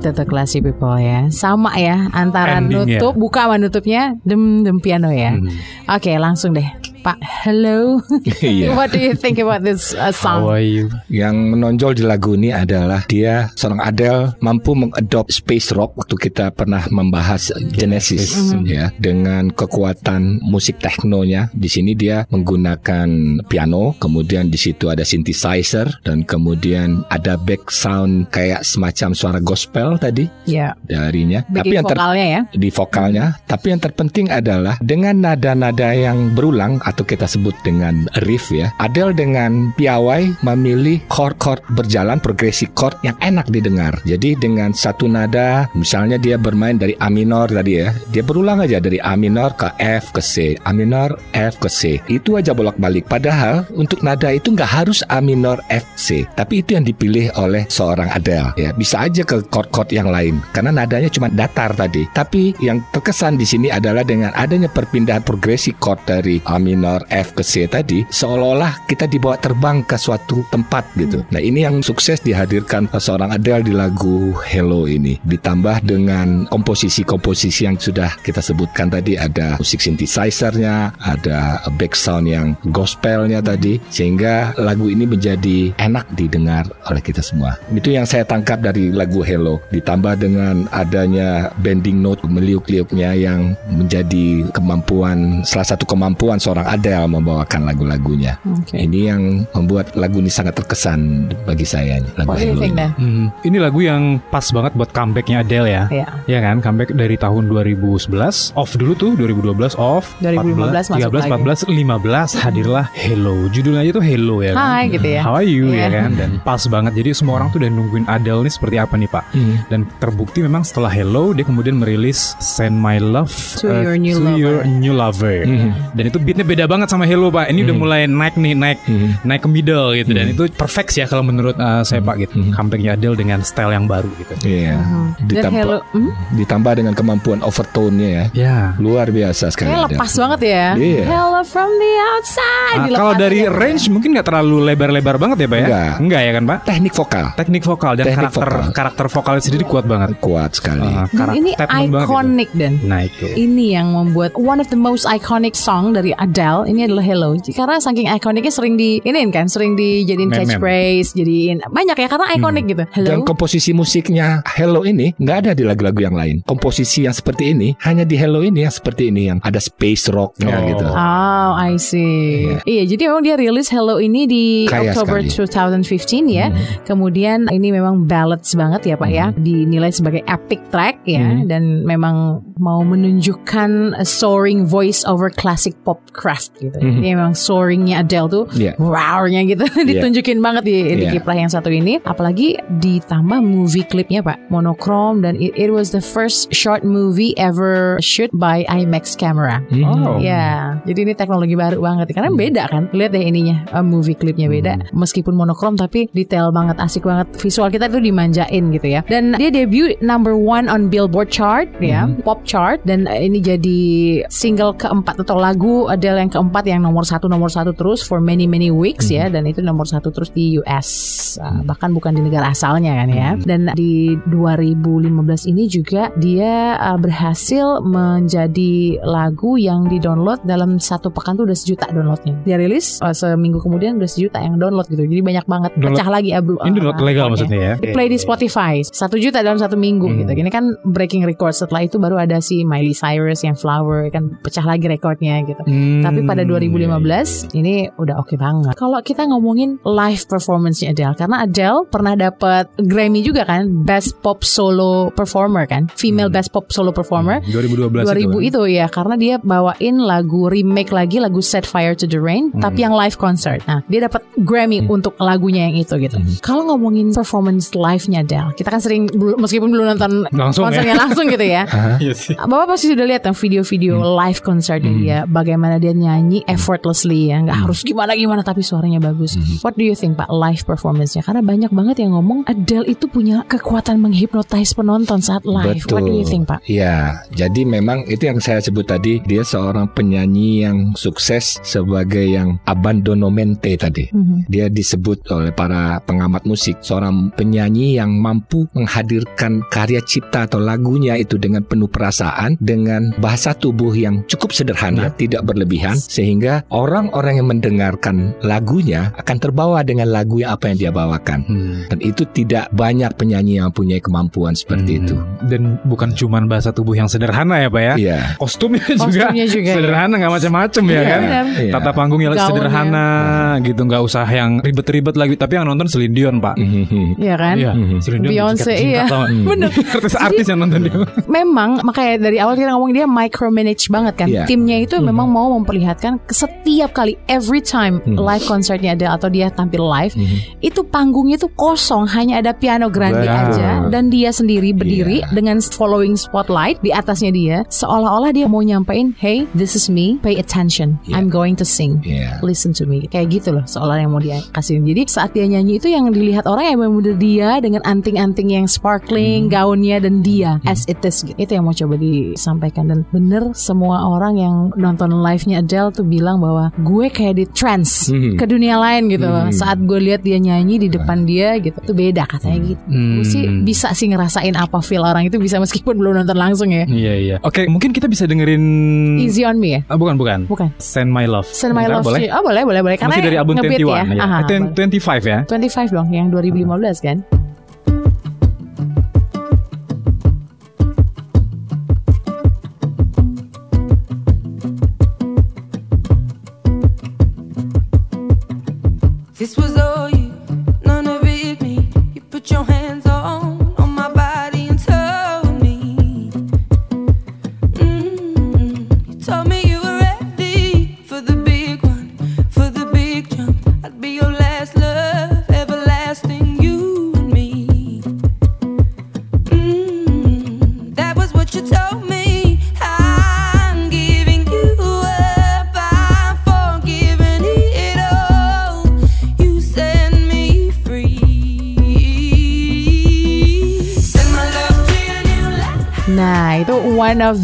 Itu tuh classy people ya. Sama ya antara nutup buka sama nutupnya dem dem piano ya. Oke, langsung deh. Pak, hello. Iya. What do you think about this uh, song? How are you? Yang menonjol di lagu ini adalah dia seorang Adele mampu mengadop space rock waktu kita pernah membahas Genesis ya dengan kekuatan musik teknonya. Di sini dia menggunakan piano, kemudian di situ ada synthesizer dan kemudian ada back sound kayak semacam suara gospel tadi Ya, darinya. backing vokalnya ya. di vokalnya. Tapi yang terpenting adalah dengan nada-nada yang berulang atau kita sebut dengan riff ya. Adele dengan piawai memilih chord-chord berjalan progresi chord yang enak didengar. Jadi dengan satu nada, misalnya dia bermain dari A minor tadi ya, dia berulang aja dari A minor ke F ke C, A minor F ke C. Itu aja bolak-balik. Padahal untuk nada itu nggak harus A minor F C, tapi itu yang dipilih oleh seorang Adele. Ya bisa aja ke chord-chord yang lain karena nadanya cuma datar tadi. Tapi yang terkesan di sini adalah dengan adanya perpindahan progresi chord dari A minor F ke C tadi, seolah-olah kita dibawa terbang ke suatu tempat gitu. Nah ini yang sukses dihadirkan seorang Adele di lagu Hello ini. Ditambah dengan komposisi-komposisi yang sudah kita sebutkan tadi ada musik synthesizer-nya, ada back sound yang gospelnya tadi, sehingga lagu ini menjadi enak didengar oleh kita semua. Itu yang saya tangkap dari lagu Hello. Ditambah dengan adanya bending note meliuk-liuknya yang menjadi kemampuan salah satu kemampuan seorang Adele membawakan lagu-lagunya. Oke. Ini yang membuat lagu ini sangat terkesan bagi saya. Lagu Hello think ini. Dan? Hmm, ini lagu yang pas banget buat comebacknya Adele ya. Ya. Ya kan, comeback dari tahun 2011 Off dulu tuh, 2012 off 2015 masuk 13, lagi. 14, 15 hadirlah Hello Judulnya aja tuh Hello ya kan Hai gitu ya. How are you Iya. ya kan Dan pas banget Jadi semua orang tuh udah nungguin Adele nih seperti apa nih pak Hmm. Dan terbukti memang setelah Hello Dia kemudian merilis Send My Love To Your New to Lover. Your New Lover Hmm. Dan itu beatnya beda banget sama Hello pak Ini udah mulai naik nih Naik Hmm. naik ke middle gitu Dan itu perfect sih ya Kalau menurut uh, saya pak gitu Comebacknya Adele dengan style yang baru gitu Iya. Dan Ditambah, hello, hmm? ditambah dengan kemampuan overtone-nya ya. Ya Luar biasa sekali. Kayak Adele. lepas banget ya. Iya. Hello from the outside. Ah, Dilepas kalau dari aja. range mungkin nggak terlalu lebar-lebar banget ya pak ya? Enggak. Enggak ya kan pak? Teknik vokal Teknik vokal dan Teknik karakter vokal. karakter vokalnya sendiri kuat banget. kuat sekali. Dan karakter ini banget gitu. iconic dan Nah itu. ini yang membuat one of the most iconic song dari Adele ini adalah Hello karena saking iconicnya sering di ini kan sering dijadiin catchphrase jadiin banyak ya karena iconic gitu Hello Dan komposisi musiknya Hello ini nggak ada di lagu-lagu yang lain. Komposisi yang seperti ini hanya di Hello ini yang seperti ini yang ada space rocknya Oh. gitu. Oh, I see. Iya, jadi memang dia rilis Hello ini di Kaya Oktober sekali. 2015 ya. Kemudian ini memang ballads banget ya Pak ya. Dinilai sebagai epic track ya dan memang mau menunjukkan a soaring voice over classic pop craft gitu. Ini memang soaringnya Adele tuh Iya. wow-nya gitu ditunjukin banget di, di Iya. kiprah yang satu ini. Apalagi ditambah movie klipnya Pak, monokrom dan it, it was the first short movie ever shoot by IMAX camera. Oh. Ya, jadi ini teknologi baru banget karena beda kan. Lihat deh ininya, uh, movie klipnya beda. Meskipun monokrom tapi detail banget, asik banget. Visual kita tuh dimanjain gitu ya. Dan dia debut number one on Billboard chart ya, pop chart dan uh, ini jadi single keempat atau lagu Adele yang keempat yang nomor satu nomor satu terus for many many weeks ya dan itu nomor satu terus di US Uh, bahkan bukan di negara asalnya kan ya. Dan di 2015 ini juga dia uh, berhasil menjadi lagu yang di-download dalam satu pekan tuh udah sejuta downloadnya. Dia rilis uh, seminggu kemudian udah sejuta yang download gitu. Jadi banyak banget Download- pecah lagi abu. Ini download uh, legal maksudnya ya? Di play di Spotify satu juta dalam satu minggu Hmm. gitu. Ini kan breaking record. Setelah itu baru ada si Miley Cyrus yang Flower kan pecah lagi rekornya gitu. Hmm, Tapi pada iya, 2015 ini udah oke banget. Kalau kita ngomongin live performance-nya Adele karena Adele pernah dapat Grammy juga kan Best Pop Solo Performer kan, Female Best Pop Solo Performer. 2012 2000 itu. kan? itu, ya karena dia bawain lagu remake lagi lagu Set Fire to the Rain Hmm. tapi yang live concert. Nah, dia dapat Grammy untuk lagunya yang itu gitu. Hmm. Kalau ngomongin performance live-nya Adele, kita kan sering meskipun belum nonton Langsung ya. konsernya langsung gitu ya. Iya. Bapak pasti sudah lihat yang video-video live konsernya dia, bagaimana dia nyanyi effortlessly ya, nggak harus gimana gimana tapi suaranya bagus. What do you think Pak live performance-nya? Karena banyak banget yang ngomong Adele itu punya kekuatan menghipnotis penonton saat live. What do you think Pak? Ya, jadi memang itu yang saya sebut tadi dia seorang penyanyi yang sukses sebagai yang abandonomente tadi. Mhm. Dia disebut oleh para pengamat musik seorang penyanyi yang mampu menghadirkan karya cipta atau lagunya itu dengan penuh perasaan dengan bahasa tubuh yang cukup sederhana, tidak berlebihan sehingga orang-orang yang mendengarkan lagunya akan terbawa dengan lagu yang apa yang dia bawakan. Hmm. Dan itu tidak banyak penyanyi yang punya kemampuan seperti itu. Dan bukan cuman bahasa tubuh yang sederhana ya Pak ya. Iya. Kostumnya juga, Kostumnya juga, ya. sederhana nggak macam-macam ya Iya, kan. benar. Iya. Tata panggungnya Gaunnya. sederhana gitu, nggak usah yang ribet-ribet lagi. Tapi yang nonton Celine Dion Pak. Mhm. Iya kan? Iya, Dion Beyonce, iya. Bener. Artis-artis yang nonton dia. Memang makanya dari awal kita ngomong dia micromanage banget kan. Iya. Timnya itu memang mau memperlihatkan ke setiap kali every time live konsernya ada atau dia tampil live itu panggungnya itu kosong hanya ada piano grande Betul. aja. Dan dia sendiri berdiri dengan following spotlight di atasnya dia seolah-olah dia mau nyampein hey this is me pay attention. I'm going to sing. Iya. listen to me. Kayak gitu loh seolah yang mau dia kasih. Jadi saat dia nyanyi itu yang dilihat orang yang benar dia dengan anting-anting yang sparkling gaunnya dan dia as it is. Gitu. itu yang mau coba disampaikan. Dan bener semua orang yang nonton live-nya Adele tuh bilang bahwa gue kayak di trance Hmm. ke dunia lain gitu loh saat gue lihat dia nyanyi di depan dia gitu itu beda katanya gitu gue sih Hmm. bisa sih ngerasain apa feel orang itu bisa meskipun belum nonton langsung ya Iya iya. Oke, mungkin kita bisa dengerin. Easy on me ya Ah, bukan bukan. bukan Send My Love. Send My Love boleh? Oh boleh boleh boleh Karena Masih dari album ngebeat 21 ya, ya. Aha, Eh, 20 25 ya. 25 dong yang 2015 kan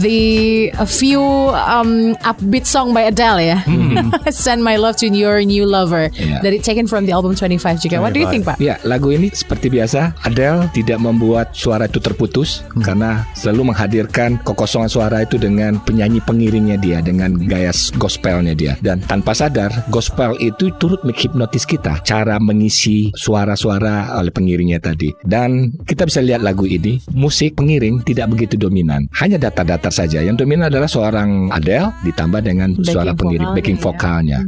the a few um, upbeat song by Adele ya Send My Love to Your New Lover Iya. Dari taken from the album 25 juga What do you think Pak? Ya, lagu ini seperti biasa, Adele tidak membuat suara itu terputus karena selalu menghadirkan kekosongan suara itu dengan penyanyi pengiringnya dia, dengan gaya gospelnya dia. Dan tanpa sadar, gospel itu turut menghipnotis kita, cara mengisi suara-suara oleh pengiringnya tadi. Dan kita bisa lihat lagu ini, musik pengiring tidak begitu dominan, hanya datar-datar saja. Yang dominan adalah seorang Adele ditambah dengan Backing suara pengiring, vokalnya backing ya. vokalnya.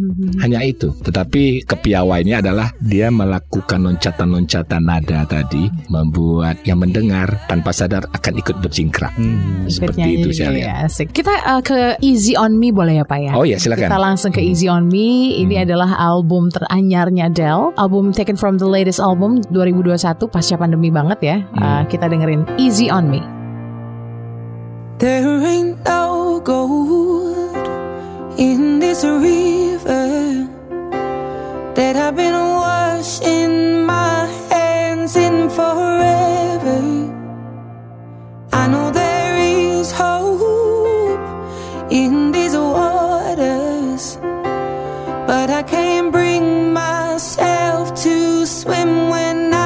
Hanya itu. Tetapi kepiawaiannya adalah dia melakukan loncatan-loncatan nada tadi membuat yang mendengar tanpa sadar akan ikut berjingkrak. Seperti Nyanyi itu saya lihat. ya, asik. Kita uh, ke Easy on Me boleh ya Pak ya? Oh ya, silakan. Kita langsung ke Easy on Me. Ini adalah album teranyarnya Adele. Album taken from the latest album 2021 pasca pandemi banget ya. Uh, kita dengerin Easy on Me. There ain't no gold in this river that I've been washing my hands in forever. I know there is hope in these waters, but I can't bring myself to swim when I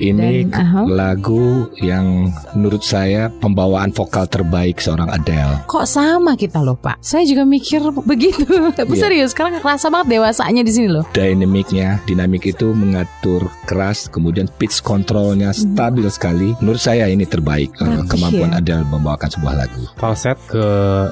Ini Dan, aha. lagu yang menurut saya pembawaan vokal terbaik seorang Adele. Kok sama kita loh Pak? Saya juga mikir begitu. Tapi Iya. serius, sekarang kerasa banget dewasanya di sini loh. Dynamicnya, dinamik itu mengatur keras, kemudian pitch controlnya stabil sekali. Menurut saya ini terbaik eh, Rapih kemampuan ya. Adele membawakan sebuah lagu. Falset ke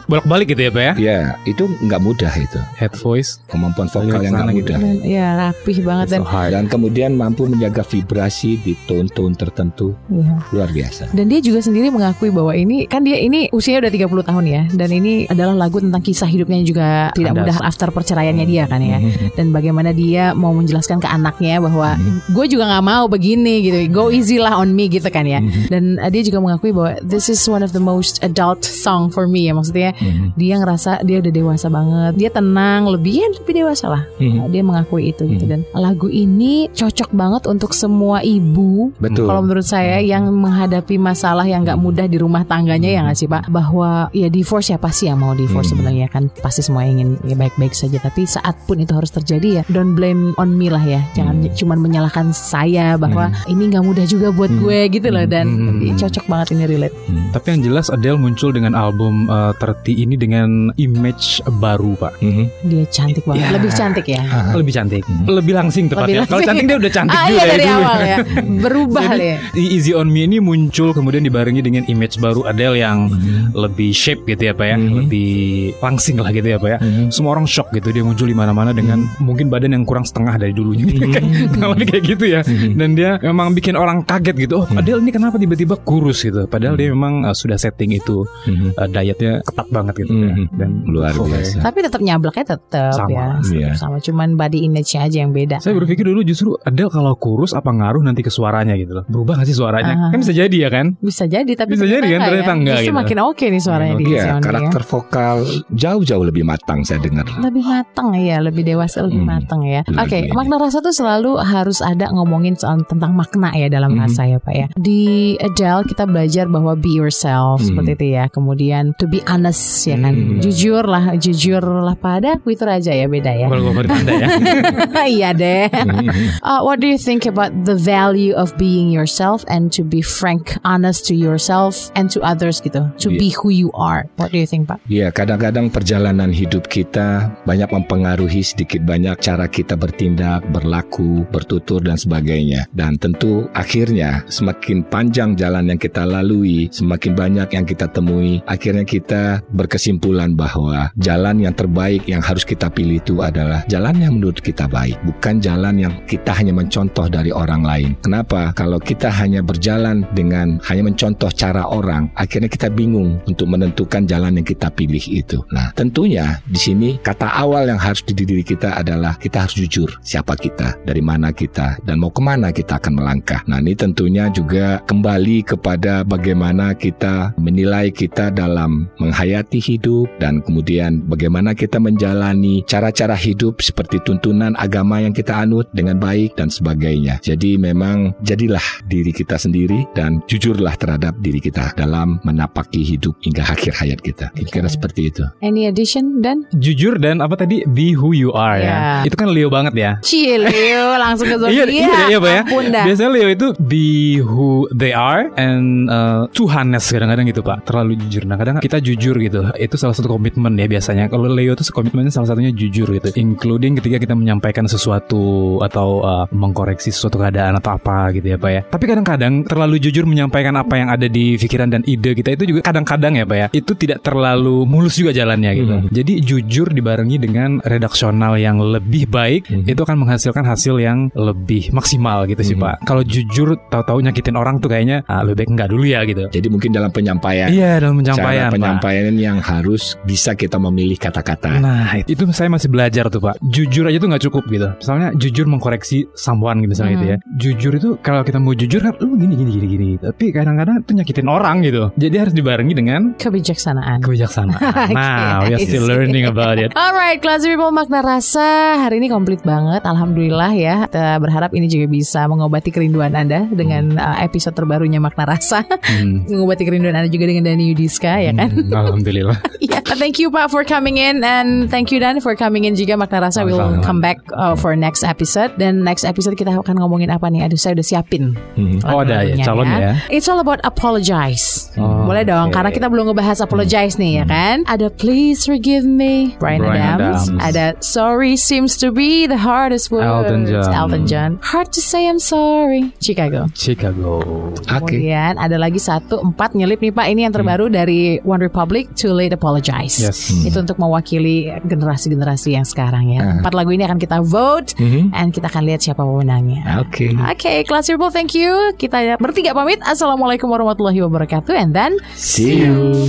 bolak-balik gitu ya Pak ya. Ya, itu nggak mudah itu. Head voice. Kemampuan vokal yang nggak gitu. mudah. Dan, ya rapih banget dan So hard. Dan kemudian mampu menjaga vibrasi di tone-tone tertentu ya. luar biasa. Dan dia juga sendiri mengakui bahwa ini kan dia ini usianya udah 30 tahun ya dan ini adalah lagu tentang kisah hidupnya yang juga tidak Kandas. mudah after perceraiannya dia kan ya. Dan bagaimana dia mau menjelaskan ke anaknya bahwa gue juga nggak mau begini gitu. Go easy lah on me gitu kan ya. Dan uh, dia juga mengakui bahwa this is one of the most adult song for me ya maksudnya dia ngerasa dia udah dewasa banget. Dia tenang lebih ya lebih dewasa lah. Dia mengakui itu gitu dan lagu ini cocok banget untuk semua ibu Betul. kalau menurut saya yang menghadapi masalah yang nggak mudah di rumah tangganya ya nggak sih Pak? Bahwa ya divorce ya pasti yang mau divorce sebenarnya? Kan pasti semua ingin ya baik-baik saja. Tapi saat pun itu harus terjadi ya don't blame on me lah ya. Jangan cuman menyalahkan saya bahwa ini nggak mudah juga buat gue gitu loh. Dan Hmm. cocok banget ini relate. Tapi yang jelas Adele muncul dengan album uh, 30 ini dengan image baru Pak. Mhm. dia cantik banget. Ya. lebih cantik ya? Lebih cantik, lebih langsing tepatnya. Kalau cantik dia udah cantik ah juga iya dari dulu. awal ya berubah Jadi, ya Easy on Me ini muncul kemudian dibarengi dengan image baru Adele yang lebih shape gitu ya Pak ya, Mhm. lebih langsing lah gitu ya Pak ya. Mhm. Semua orang shock gitu dia muncul di mana-mana dengan mungkin badan yang kurang setengah dari dulunya. Kalau kayak gitu ya. Dan dia memang bikin orang kaget gitu. Oh, Adele ini kenapa tiba-tiba kurus gitu. Padahal dia memang uh, sudah setting itu Mhm. uh, dietnya ketat banget gitu ya. Mhm. Dan Luar Oke. biasa. tapi tetap nyablaknya tetap Sama, ya iya. sama cuman body image-nya aja yang beda Saya berpikir dulu justru Adele kalau kurus apa ngaruh nanti ke suaranya gitu loh. Berubah gak sih suaranya? Ah. Kan bisa jadi ya kan? Bisa jadi tapi Bisa jadi kan, ternyata enggak Justru gitu. makin oke nih suaranya di Iya, karakter vokal jauh-jauh lebih matang saya dengar. ya. Lebih matang ya, lebih dewasa, lebih Hmm. matang ya. Oke, ini. makna rasa tuh selalu harus ada ngomongin soal tentang makna ya dalam Mhm. rasa ya Pak ya. Di Adele kita belajar bahwa be yourself Hmm. seperti itu ya. Kemudian to be honest ya kan. Hmm. Jujur lah, jujur lah padaku itu aja ya beda ya. Kalau Anda ya. iya deh. Mhm. Uh, what do you think about the value of being yourself and to be frank, honest to yourself and to others gitu, to Yeah. be who you are? What do you think, Pak? Iya, kadang-kadang perjalanan hidup kita banyak mempengaruhi sedikit banyak cara kita bertindak, berlaku, bertutur dan sebagainya. Dan tentu akhirnya semakin panjang jalan yang kita lalui, semakin banyak yang kita temui, akhirnya kita berkesimpulan bahwa jalan yang terbaik yang harus kita pilih itu adalah jalan yang menurut kita baik, bukan jalan yang kita hanya mencontoh dari orang lain. Kenapa? Kalau kita hanya berjalan dengan hanya mencontoh cara orang, akhirnya kita bingung untuk menentukan jalan yang kita pilih itu. Nah, tentunya di sini kata awal yang harus di diri kita adalah kita harus jujur siapa kita, dari mana kita, dan mau ke mana kita akan melangkah. Nah, ini tentunya juga kembali kepada bagaimana kita menilai kita dalam menghayati hidup dan kemudian bagaimana kita menjalani cara-cara hidup seperti tuntunan agama yang kita anut dengan baik dan sebagainya. Jadi memang jadilah diri kita sendiri dan jujurlah terhadap diri kita dalam menapaki hidup hingga akhir hayat kita. Kira-kira Oke. seperti itu. Any addition dan? Jujur dan apa tadi be who you are Ya. ya. Itu kan Leo banget ya. Chill, Leo, langsung ke zodiak. iya, iya, iya, Pak ya. Dah. Biasanya Leo itu be who they are and uh, Tuhanes kadang-kadang gitu Pak. Terlalu jujur. Nah kadang kita jujur gitu. Itu salah satu komitmen ya biasanya. Kalau Leo itu komitmennya salah satunya jujur gitu. Including ketika kita menyampaikan sesuatu atau uh, mengkoreksi sesuatu keadaan atau apa gitu ya Pak ya. Tapi kadang-kadang terlalu jujur menyampaikan apa yang ada di pikiran dan ide kita itu juga kadang-kadang ya Pak ya. Itu tidak terlalu mulus juga jalannya gitu. Hmm. Jadi jujur dibarengi dengan redaksional yang lebih baik Mhm. itu akan menghasilkan hasil yang lebih maksimal gitu sih Mhm. Pak. Kalau jujur tahu-tahu nyakitin orang tuh kayaknya ah, lebih baik enggak dulu ya gitu. Jadi mungkin dalam penyampaian Iya dalam penyampaian cara Pak. penyampaian yang harus bisa kita memilih kata-kata. Nah itu saya masih belajar tuh Pak Jujur aja tuh nggak cukup gitu Misalnya jujur mengkoreksi someone gitu misalnya Hmm. gitu ya Jujur itu kalau kita mau jujur kan Lu gini gini gini gini Tapi kadang-kadang itu nyakitin orang gitu Jadi harus dibarengi dengan Kebijaksanaan. kebijaksanaan Nah we are still learning about it Alright, classy people makna rasa hari ini komplit banget. Alhamdulillah ya. Kita berharap ini juga bisa mengobati kerinduan Anda dengan uh, episode terbarunya makna rasa. hmm. mengobati kerinduan Anda juga dengan Dani Yudiska ya kan. Hmm, Alhamdulillah Yeah, thank you Pak for coming in and thank you Dan for coming in juga Makna Rasa will come back uh, for next episode dan next episode kita akan ngomongin apa nih? Aduh, saya udah siapin. Hmm. Oh, ada ya, calonnya ya? It's all about apologize. Oh, Boleh dong, oke. karena kita belum ngebahas apologize nih ya kan. Ada Please Forgive Me, Brian, Bryan Adams. Adams. Ada Sorry Seems to Be the Hardest Word, Elton John. Elton John. Hard to Say I'm Sorry, Chicago. Chicago. Oke. Kemudian ada lagi satu empat nyelip nih Pak. Ini yang terbaru dari One Republic, Too Late Apologize. Yes. Itu untuk mewakili generasi-generasi yang sekarang ya. Empat lagu ini akan kita vote, and kita akan lihat siapa pemenangnya. Oke. Oke, Class People, thank you. Kita bertiga pamit. Assalamualaikum warahmatullahi wabarakatuh. And then, See you.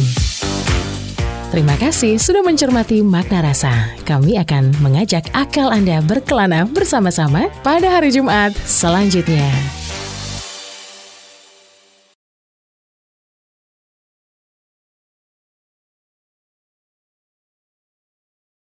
terima kasih sudah mencermati makna rasa. Kami akan mengajak akal Anda berkelana bersama-sama pada hari Jumat selanjutnya.